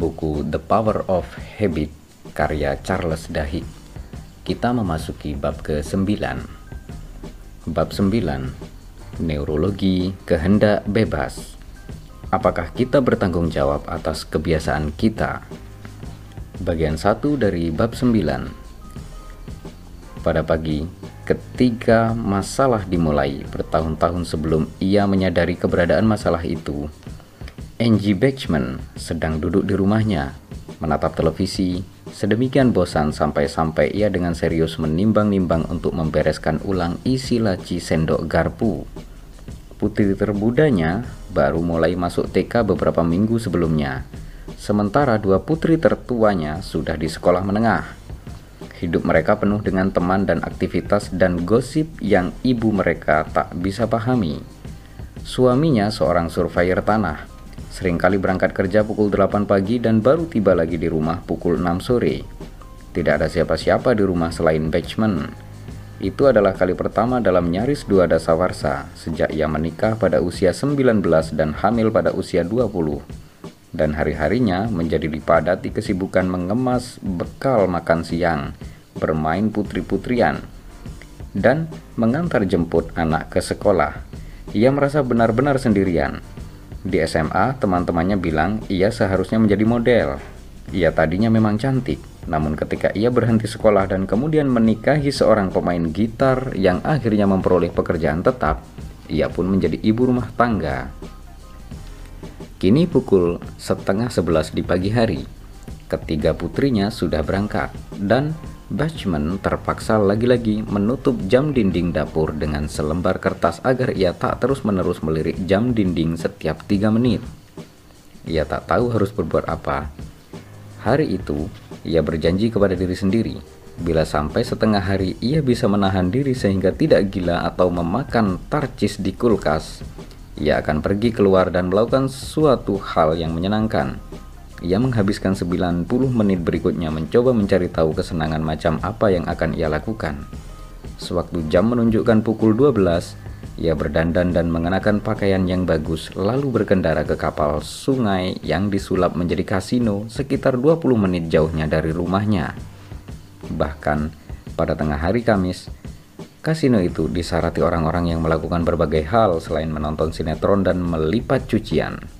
buku The Power of Habit karya Charles Duhigg. Kita memasuki bab ke-9. Bab 9. Neurologi kehendak bebas. Apakah kita bertanggung jawab atas kebiasaan kita? Bagian 1 dari bab 9. Pada pagi, ketika masalah dimulai bertahun-tahun sebelum ia menyadari keberadaan masalah itu, Angie Bachman sedang duduk di rumahnya, menatap televisi, sedemikian bosan sampai-sampai ia dengan serius menimbang-nimbang untuk membereskan ulang isi laci sendok garpu. Putri terbudanya baru mulai masuk TK beberapa minggu sebelumnya, sementara dua putri tertuanya sudah di sekolah menengah. Hidup mereka penuh dengan teman dan aktivitas dan gosip yang ibu mereka tak bisa pahami. Suaminya seorang surveyor tanah, Seringkali berangkat kerja pukul 8 pagi dan baru tiba lagi di rumah pukul 6 sore. Tidak ada siapa-siapa di rumah selain Batchman. Itu adalah kali pertama dalam nyaris dua dasawarsa sejak ia menikah pada usia 19 dan hamil pada usia 20. Dan hari-harinya menjadi dipadati kesibukan mengemas bekal makan siang, bermain putri-putrian, dan mengantar jemput anak ke sekolah. Ia merasa benar-benar sendirian di SMA, teman-temannya bilang ia seharusnya menjadi model. Ia tadinya memang cantik, namun ketika ia berhenti sekolah dan kemudian menikahi seorang pemain gitar yang akhirnya memperoleh pekerjaan tetap, ia pun menjadi ibu rumah tangga. Kini pukul setengah sebelas di pagi hari, ketiga putrinya sudah berangkat dan Bachman terpaksa lagi-lagi menutup jam dinding dapur dengan selembar kertas agar ia tak terus-menerus melirik jam dinding setiap tiga menit. Ia tak tahu harus berbuat apa. Hari itu, ia berjanji kepada diri sendiri, bila sampai setengah hari ia bisa menahan diri sehingga tidak gila atau memakan tarcis di kulkas, ia akan pergi keluar dan melakukan suatu hal yang menyenangkan. Ia menghabiskan 90 menit berikutnya mencoba mencari tahu kesenangan macam apa yang akan ia lakukan. Sewaktu jam menunjukkan pukul 12, ia berdandan dan mengenakan pakaian yang bagus lalu berkendara ke kapal sungai yang disulap menjadi kasino sekitar 20 menit jauhnya dari rumahnya. Bahkan pada tengah hari Kamis, kasino itu disarati orang-orang yang melakukan berbagai hal selain menonton sinetron dan melipat cucian.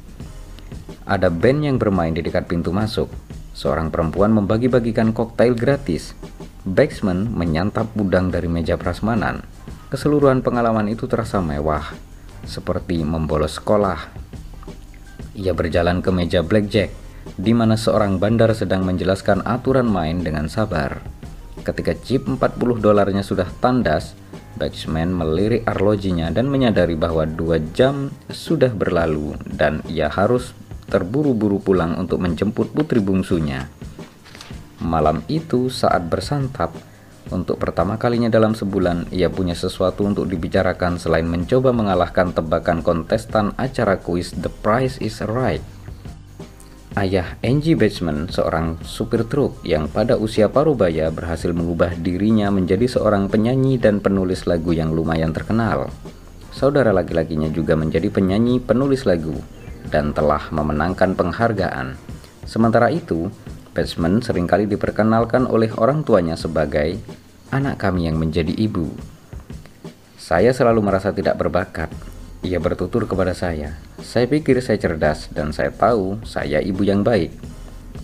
Ada band yang bermain di dekat pintu masuk. Seorang perempuan membagi-bagikan koktail gratis. Baxman menyantap udang dari meja prasmanan. Keseluruhan pengalaman itu terasa mewah, seperti membolos sekolah. Ia berjalan ke meja blackjack, di mana seorang bandar sedang menjelaskan aturan main dengan sabar. Ketika chip 40 dolarnya sudah tandas, Baxman melirik arlojinya dan menyadari bahwa dua jam sudah berlalu dan ia harus terburu-buru pulang untuk menjemput putri bungsunya. Malam itu saat bersantap, untuk pertama kalinya dalam sebulan ia punya sesuatu untuk dibicarakan selain mencoba mengalahkan tebakan kontestan acara kuis The Price is Right. Ayah Angie Batchman, seorang supir truk yang pada usia parubaya berhasil mengubah dirinya menjadi seorang penyanyi dan penulis lagu yang lumayan terkenal. Saudara laki-lakinya juga menjadi penyanyi penulis lagu dan telah memenangkan penghargaan. Sementara itu, Batsman sering kali diperkenalkan oleh orang tuanya sebagai anak kami yang menjadi ibu. Saya selalu merasa tidak berbakat. Ia bertutur kepada saya. Saya pikir saya cerdas dan saya tahu saya ibu yang baik.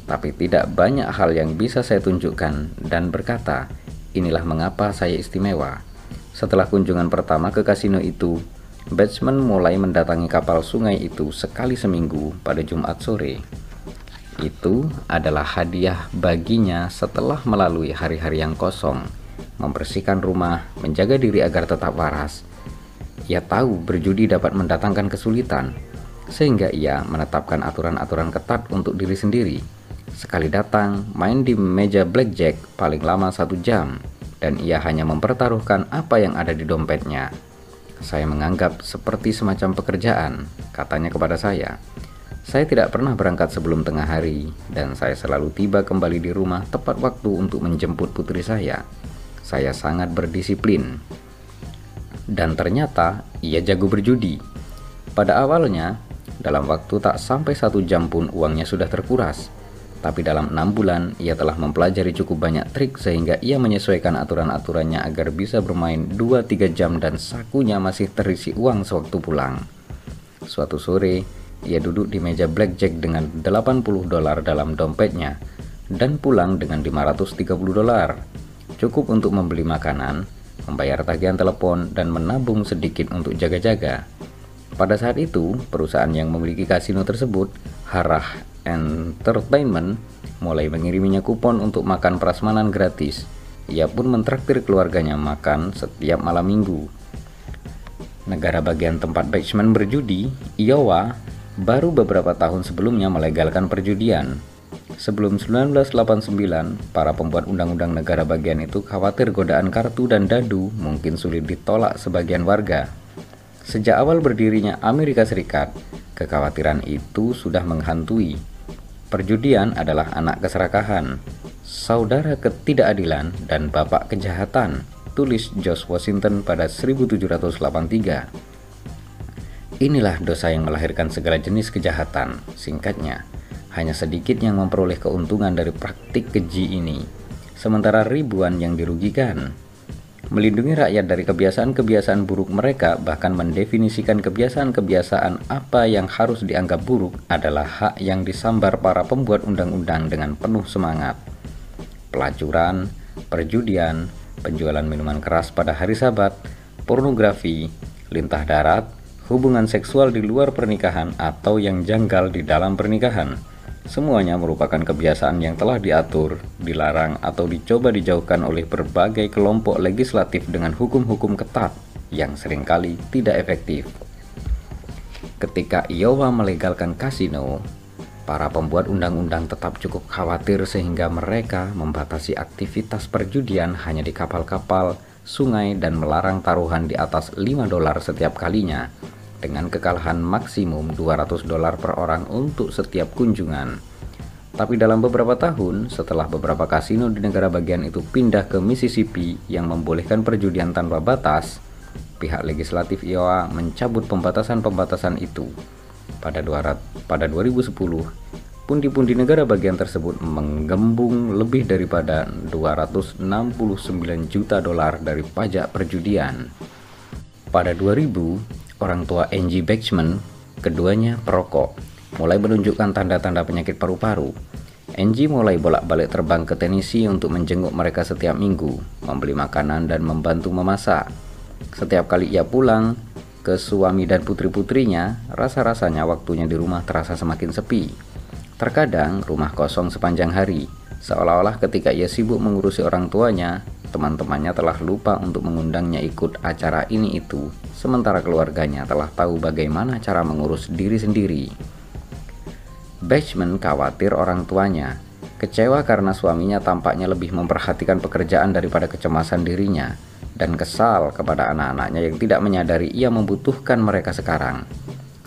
Tapi tidak banyak hal yang bisa saya tunjukkan dan berkata, inilah mengapa saya istimewa. Setelah kunjungan pertama ke kasino itu, Batsman mulai mendatangi kapal sungai itu sekali seminggu pada Jumat sore. Itu adalah hadiah baginya setelah melalui hari-hari yang kosong, membersihkan rumah, menjaga diri agar tetap waras. Ia tahu berjudi dapat mendatangkan kesulitan, sehingga ia menetapkan aturan-aturan ketat untuk diri sendiri. Sekali datang, main di meja blackjack paling lama satu jam, dan ia hanya mempertaruhkan apa yang ada di dompetnya. Saya menganggap seperti semacam pekerjaan, katanya kepada saya. Saya tidak pernah berangkat sebelum tengah hari, dan saya selalu tiba kembali di rumah tepat waktu untuk menjemput putri saya. Saya sangat berdisiplin, dan ternyata ia jago berjudi. Pada awalnya, dalam waktu tak sampai satu jam pun uangnya sudah terkuras. Tapi dalam enam bulan, ia telah mempelajari cukup banyak trik sehingga ia menyesuaikan aturan-aturannya agar bisa bermain 2-3 jam dan sakunya masih terisi uang sewaktu pulang. Suatu sore, ia duduk di meja blackjack dengan 80 dolar dalam dompetnya dan pulang dengan 530 dolar. Cukup untuk membeli makanan, membayar tagihan telepon, dan menabung sedikit untuk jaga-jaga. Pada saat itu, perusahaan yang memiliki kasino tersebut, Harah Entertainment, mulai mengiriminya kupon untuk makan prasmanan gratis. Ia pun mentraktir keluarganya makan setiap malam minggu. Negara bagian tempat Batchman berjudi, Iowa, baru beberapa tahun sebelumnya melegalkan perjudian. Sebelum 1989, para pembuat undang-undang negara bagian itu khawatir godaan kartu dan dadu mungkin sulit ditolak sebagian warga. Sejak awal berdirinya Amerika Serikat, kekhawatiran itu sudah menghantui. Perjudian adalah anak keserakahan, saudara ketidakadilan, dan bapak kejahatan, tulis George Washington pada 1783. Inilah dosa yang melahirkan segala jenis kejahatan, singkatnya. Hanya sedikit yang memperoleh keuntungan dari praktik keji ini, sementara ribuan yang dirugikan. Melindungi rakyat dari kebiasaan-kebiasaan buruk mereka, bahkan mendefinisikan kebiasaan-kebiasaan apa yang harus dianggap buruk, adalah hak yang disambar para pembuat undang-undang dengan penuh semangat. Pelacuran, perjudian, penjualan minuman keras pada hari Sabat, pornografi, lintah darat, hubungan seksual di luar pernikahan, atau yang janggal di dalam pernikahan Semuanya merupakan kebiasaan yang telah diatur, dilarang, atau dicoba dijauhkan oleh berbagai kelompok legislatif dengan hukum-hukum ketat yang sering kali tidak efektif. Ketika Iowa melegalkan kasino, para pembuat undang-undang tetap cukup khawatir sehingga mereka membatasi aktivitas perjudian hanya di kapal-kapal, sungai, dan melarang taruhan di atas 5 dolar setiap kalinya dengan kekalahan maksimum 200 dolar per orang untuk setiap kunjungan. Tapi dalam beberapa tahun, setelah beberapa kasino di negara bagian itu pindah ke Mississippi yang membolehkan perjudian tanpa batas, pihak legislatif Iowa mencabut pembatasan-pembatasan itu. Pada, 200, pada 2010, pundi-pundi negara bagian tersebut menggembung lebih daripada 269 juta dolar dari pajak perjudian. Pada 2000, orang tua Angie Baxman, keduanya perokok, mulai menunjukkan tanda-tanda penyakit paru-paru. Angie mulai bolak-balik terbang ke Tennessee untuk menjenguk mereka setiap minggu, membeli makanan dan membantu memasak. Setiap kali ia pulang ke suami dan putri-putrinya, rasa-rasanya waktunya di rumah terasa semakin sepi. Terkadang rumah kosong sepanjang hari, seolah-olah ketika ia sibuk mengurusi orang tuanya, teman-temannya telah lupa untuk mengundangnya ikut acara ini itu, sementara keluarganya telah tahu bagaimana cara mengurus diri sendiri. Batchman khawatir orang tuanya, kecewa karena suaminya tampaknya lebih memperhatikan pekerjaan daripada kecemasan dirinya, dan kesal kepada anak-anaknya yang tidak menyadari ia membutuhkan mereka sekarang.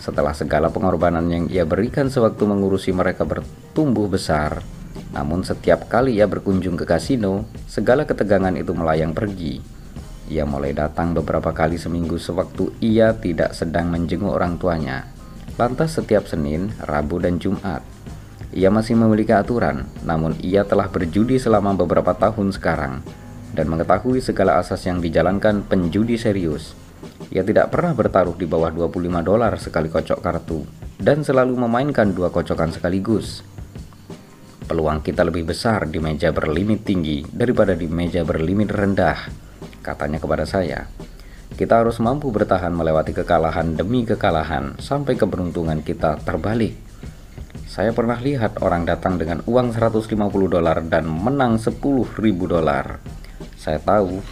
Setelah segala pengorbanan yang ia berikan sewaktu mengurusi mereka bertumbuh besar, namun setiap kali ia berkunjung ke kasino, segala ketegangan itu melayang pergi. Ia mulai datang beberapa kali seminggu sewaktu ia tidak sedang menjenguk orang tuanya. Lantas setiap Senin, Rabu, dan Jumat. Ia masih memiliki aturan, namun ia telah berjudi selama beberapa tahun sekarang dan mengetahui segala asas yang dijalankan penjudi serius. Ia tidak pernah bertaruh di bawah 25 dolar sekali kocok kartu dan selalu memainkan dua kocokan sekaligus peluang kita lebih besar di meja berlimit tinggi daripada di meja berlimit rendah, katanya kepada saya. Kita harus mampu bertahan melewati kekalahan demi kekalahan sampai keberuntungan kita terbalik. Saya pernah lihat orang datang dengan uang 150 dolar dan menang 10 ribu dolar. Saya tahu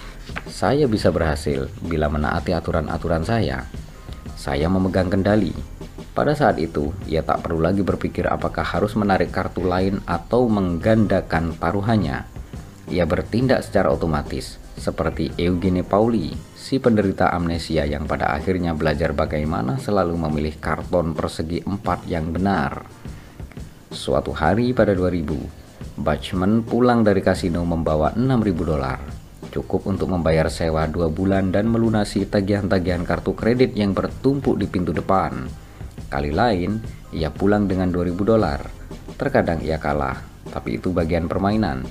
saya bisa berhasil bila menaati aturan-aturan saya. Saya memegang kendali, pada saat itu, ia tak perlu lagi berpikir apakah harus menarik kartu lain atau menggandakan taruhannya. Ia bertindak secara otomatis, seperti Eugene Pauli, si penderita amnesia yang pada akhirnya belajar bagaimana selalu memilih karton persegi empat yang benar. Suatu hari pada 2000, Bachman pulang dari kasino membawa 6.000 dolar cukup untuk membayar sewa dua bulan dan melunasi tagihan-tagihan kartu kredit yang bertumpuk di pintu depan. Kali lain, ia pulang dengan 2000 dolar. Terkadang ia kalah, tapi itu bagian permainan.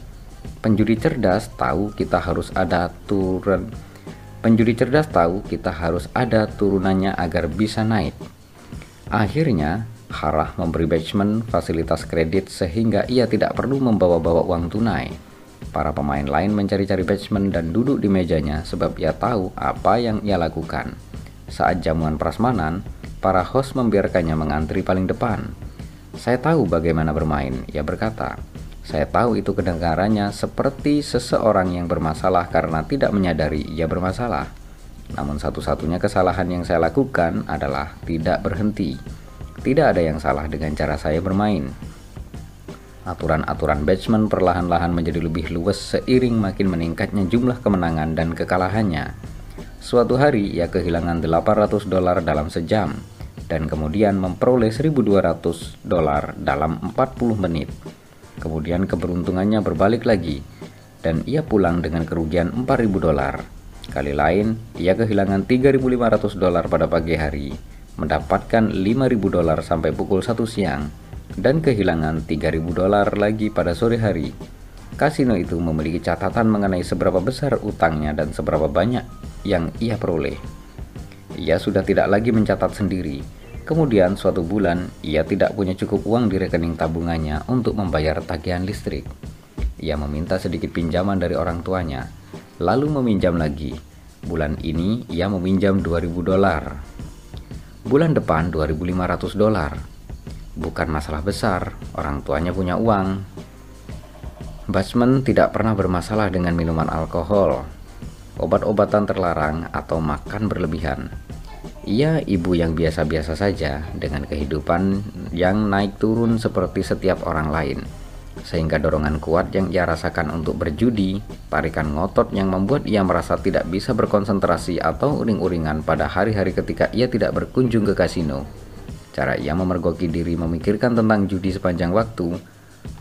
Penjudi cerdas tahu kita harus ada turun Penjudi cerdas tahu kita harus ada turunannya agar bisa naik. Akhirnya, Harah memberi Batchman fasilitas kredit sehingga ia tidak perlu membawa-bawa uang tunai. Para pemain lain mencari-cari Batchman dan duduk di mejanya sebab ia tahu apa yang ia lakukan. Saat jamuan prasmanan, para host membiarkannya mengantri paling depan. Saya tahu bagaimana bermain, ia berkata. Saya tahu itu kedengarannya seperti seseorang yang bermasalah karena tidak menyadari ia bermasalah. Namun satu-satunya kesalahan yang saya lakukan adalah tidak berhenti. Tidak ada yang salah dengan cara saya bermain. Aturan-aturan Batchman perlahan-lahan menjadi lebih luas seiring makin meningkatnya jumlah kemenangan dan kekalahannya. Suatu hari ia kehilangan 800 dolar dalam sejam dan kemudian memperoleh 1200 dolar dalam 40 menit. Kemudian keberuntungannya berbalik lagi dan ia pulang dengan kerugian 4000 dolar. Kali lain, ia kehilangan 3500 dolar pada pagi hari, mendapatkan 5000 dolar sampai pukul 1 siang, dan kehilangan 3000 dolar lagi pada sore hari. Kasino itu memiliki catatan mengenai seberapa besar utangnya dan seberapa banyak yang ia peroleh. Ia sudah tidak lagi mencatat sendiri, Kemudian suatu bulan ia tidak punya cukup uang di rekening tabungannya untuk membayar tagihan listrik. Ia meminta sedikit pinjaman dari orang tuanya, lalu meminjam lagi. Bulan ini ia meminjam 2000 dolar. Bulan depan 2500 dolar. Bukan masalah besar, orang tuanya punya uang. Basman tidak pernah bermasalah dengan minuman alkohol, obat-obatan terlarang atau makan berlebihan. Ia ibu yang biasa-biasa saja dengan kehidupan yang naik turun seperti setiap orang lain. Sehingga dorongan kuat yang ia rasakan untuk berjudi, tarikan ngotot yang membuat ia merasa tidak bisa berkonsentrasi atau uring-uringan pada hari-hari ketika ia tidak berkunjung ke kasino. Cara ia memergoki diri memikirkan tentang judi sepanjang waktu,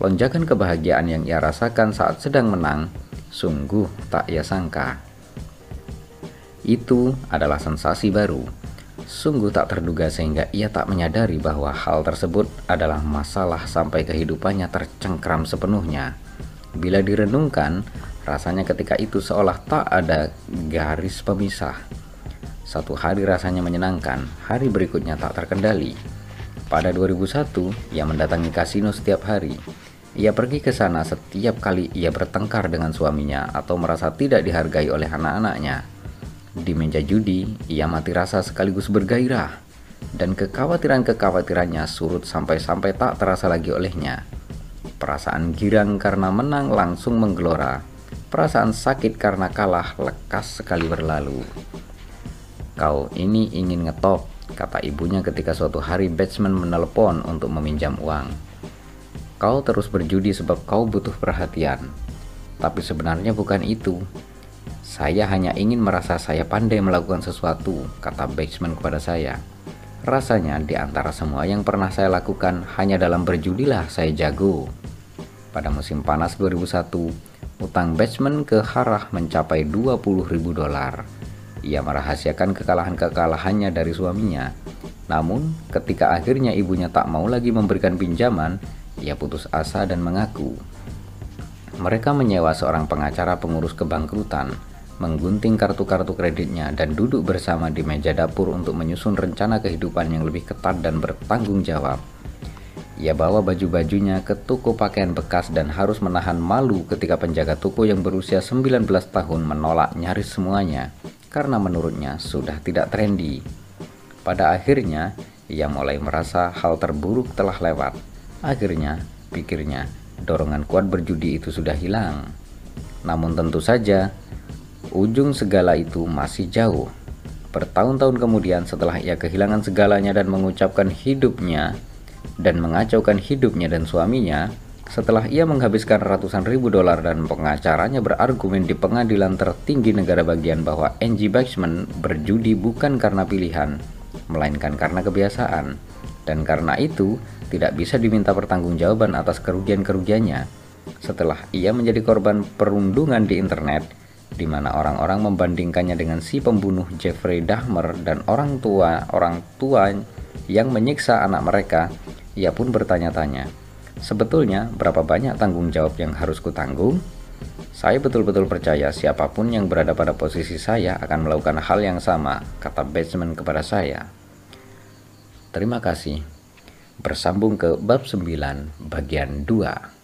lonjakan kebahagiaan yang ia rasakan saat sedang menang, sungguh tak ia sangka. Itu adalah sensasi baru Sungguh tak terduga sehingga ia tak menyadari bahwa hal tersebut adalah masalah sampai kehidupannya tercengkram sepenuhnya. Bila direnungkan, rasanya ketika itu seolah tak ada garis pemisah. Satu hari rasanya menyenangkan, hari berikutnya tak terkendali. Pada 2001, ia mendatangi kasino setiap hari. Ia pergi ke sana setiap kali ia bertengkar dengan suaminya atau merasa tidak dihargai oleh anak-anaknya. Di meja judi, ia mati rasa sekaligus bergairah, dan kekhawatiran-kekhawatirannya surut sampai-sampai tak terasa lagi olehnya. Perasaan girang karena menang langsung menggelora, perasaan sakit karena kalah lekas sekali berlalu. Kau ini ingin ngetop, kata ibunya ketika suatu hari batsman menelpon untuk meminjam uang. Kau terus berjudi sebab kau butuh perhatian. Tapi sebenarnya bukan itu. Saya hanya ingin merasa saya pandai melakukan sesuatu, kata Bateman kepada saya. Rasanya di antara semua yang pernah saya lakukan, hanya dalam berjudilah saya jago. Pada musim panas 2001, utang Bateman ke Harah mencapai 20 ribu dolar. Ia merahasiakan kekalahan-kekalahannya dari suaminya. Namun, ketika akhirnya ibunya tak mau lagi memberikan pinjaman, ia putus asa dan mengaku. Mereka menyewa seorang pengacara pengurus kebangkrutan menggunting kartu-kartu kreditnya, dan duduk bersama di meja dapur untuk menyusun rencana kehidupan yang lebih ketat dan bertanggung jawab. Ia bawa baju-bajunya ke toko pakaian bekas dan harus menahan malu ketika penjaga toko yang berusia 19 tahun menolak nyaris semuanya karena menurutnya sudah tidak trendy. Pada akhirnya, ia mulai merasa hal terburuk telah lewat. Akhirnya, pikirnya, dorongan kuat berjudi itu sudah hilang. Namun tentu saja, Ujung segala itu masih jauh. Bertahun-tahun kemudian setelah ia kehilangan segalanya dan mengucapkan hidupnya dan mengacaukan hidupnya dan suaminya, setelah ia menghabiskan ratusan ribu dolar dan pengacaranya berargumen di pengadilan tertinggi negara bagian bahwa Angie Baxman berjudi bukan karena pilihan, melainkan karena kebiasaan, dan karena itu tidak bisa diminta pertanggungjawaban atas kerugian-kerugiannya. Setelah ia menjadi korban perundungan di internet, di mana orang-orang membandingkannya dengan si pembunuh Jeffrey Dahmer dan orang tua orang tua yang menyiksa anak mereka, ia pun bertanya-tanya, Sebetulnya, berapa banyak tanggung jawab yang harus kutanggung? Saya betul-betul percaya siapa pun yang berada pada posisi saya akan melakukan hal yang sama, kata Batchman kepada saya. Terima kasih. Bersambung ke bab 9 bagian 2.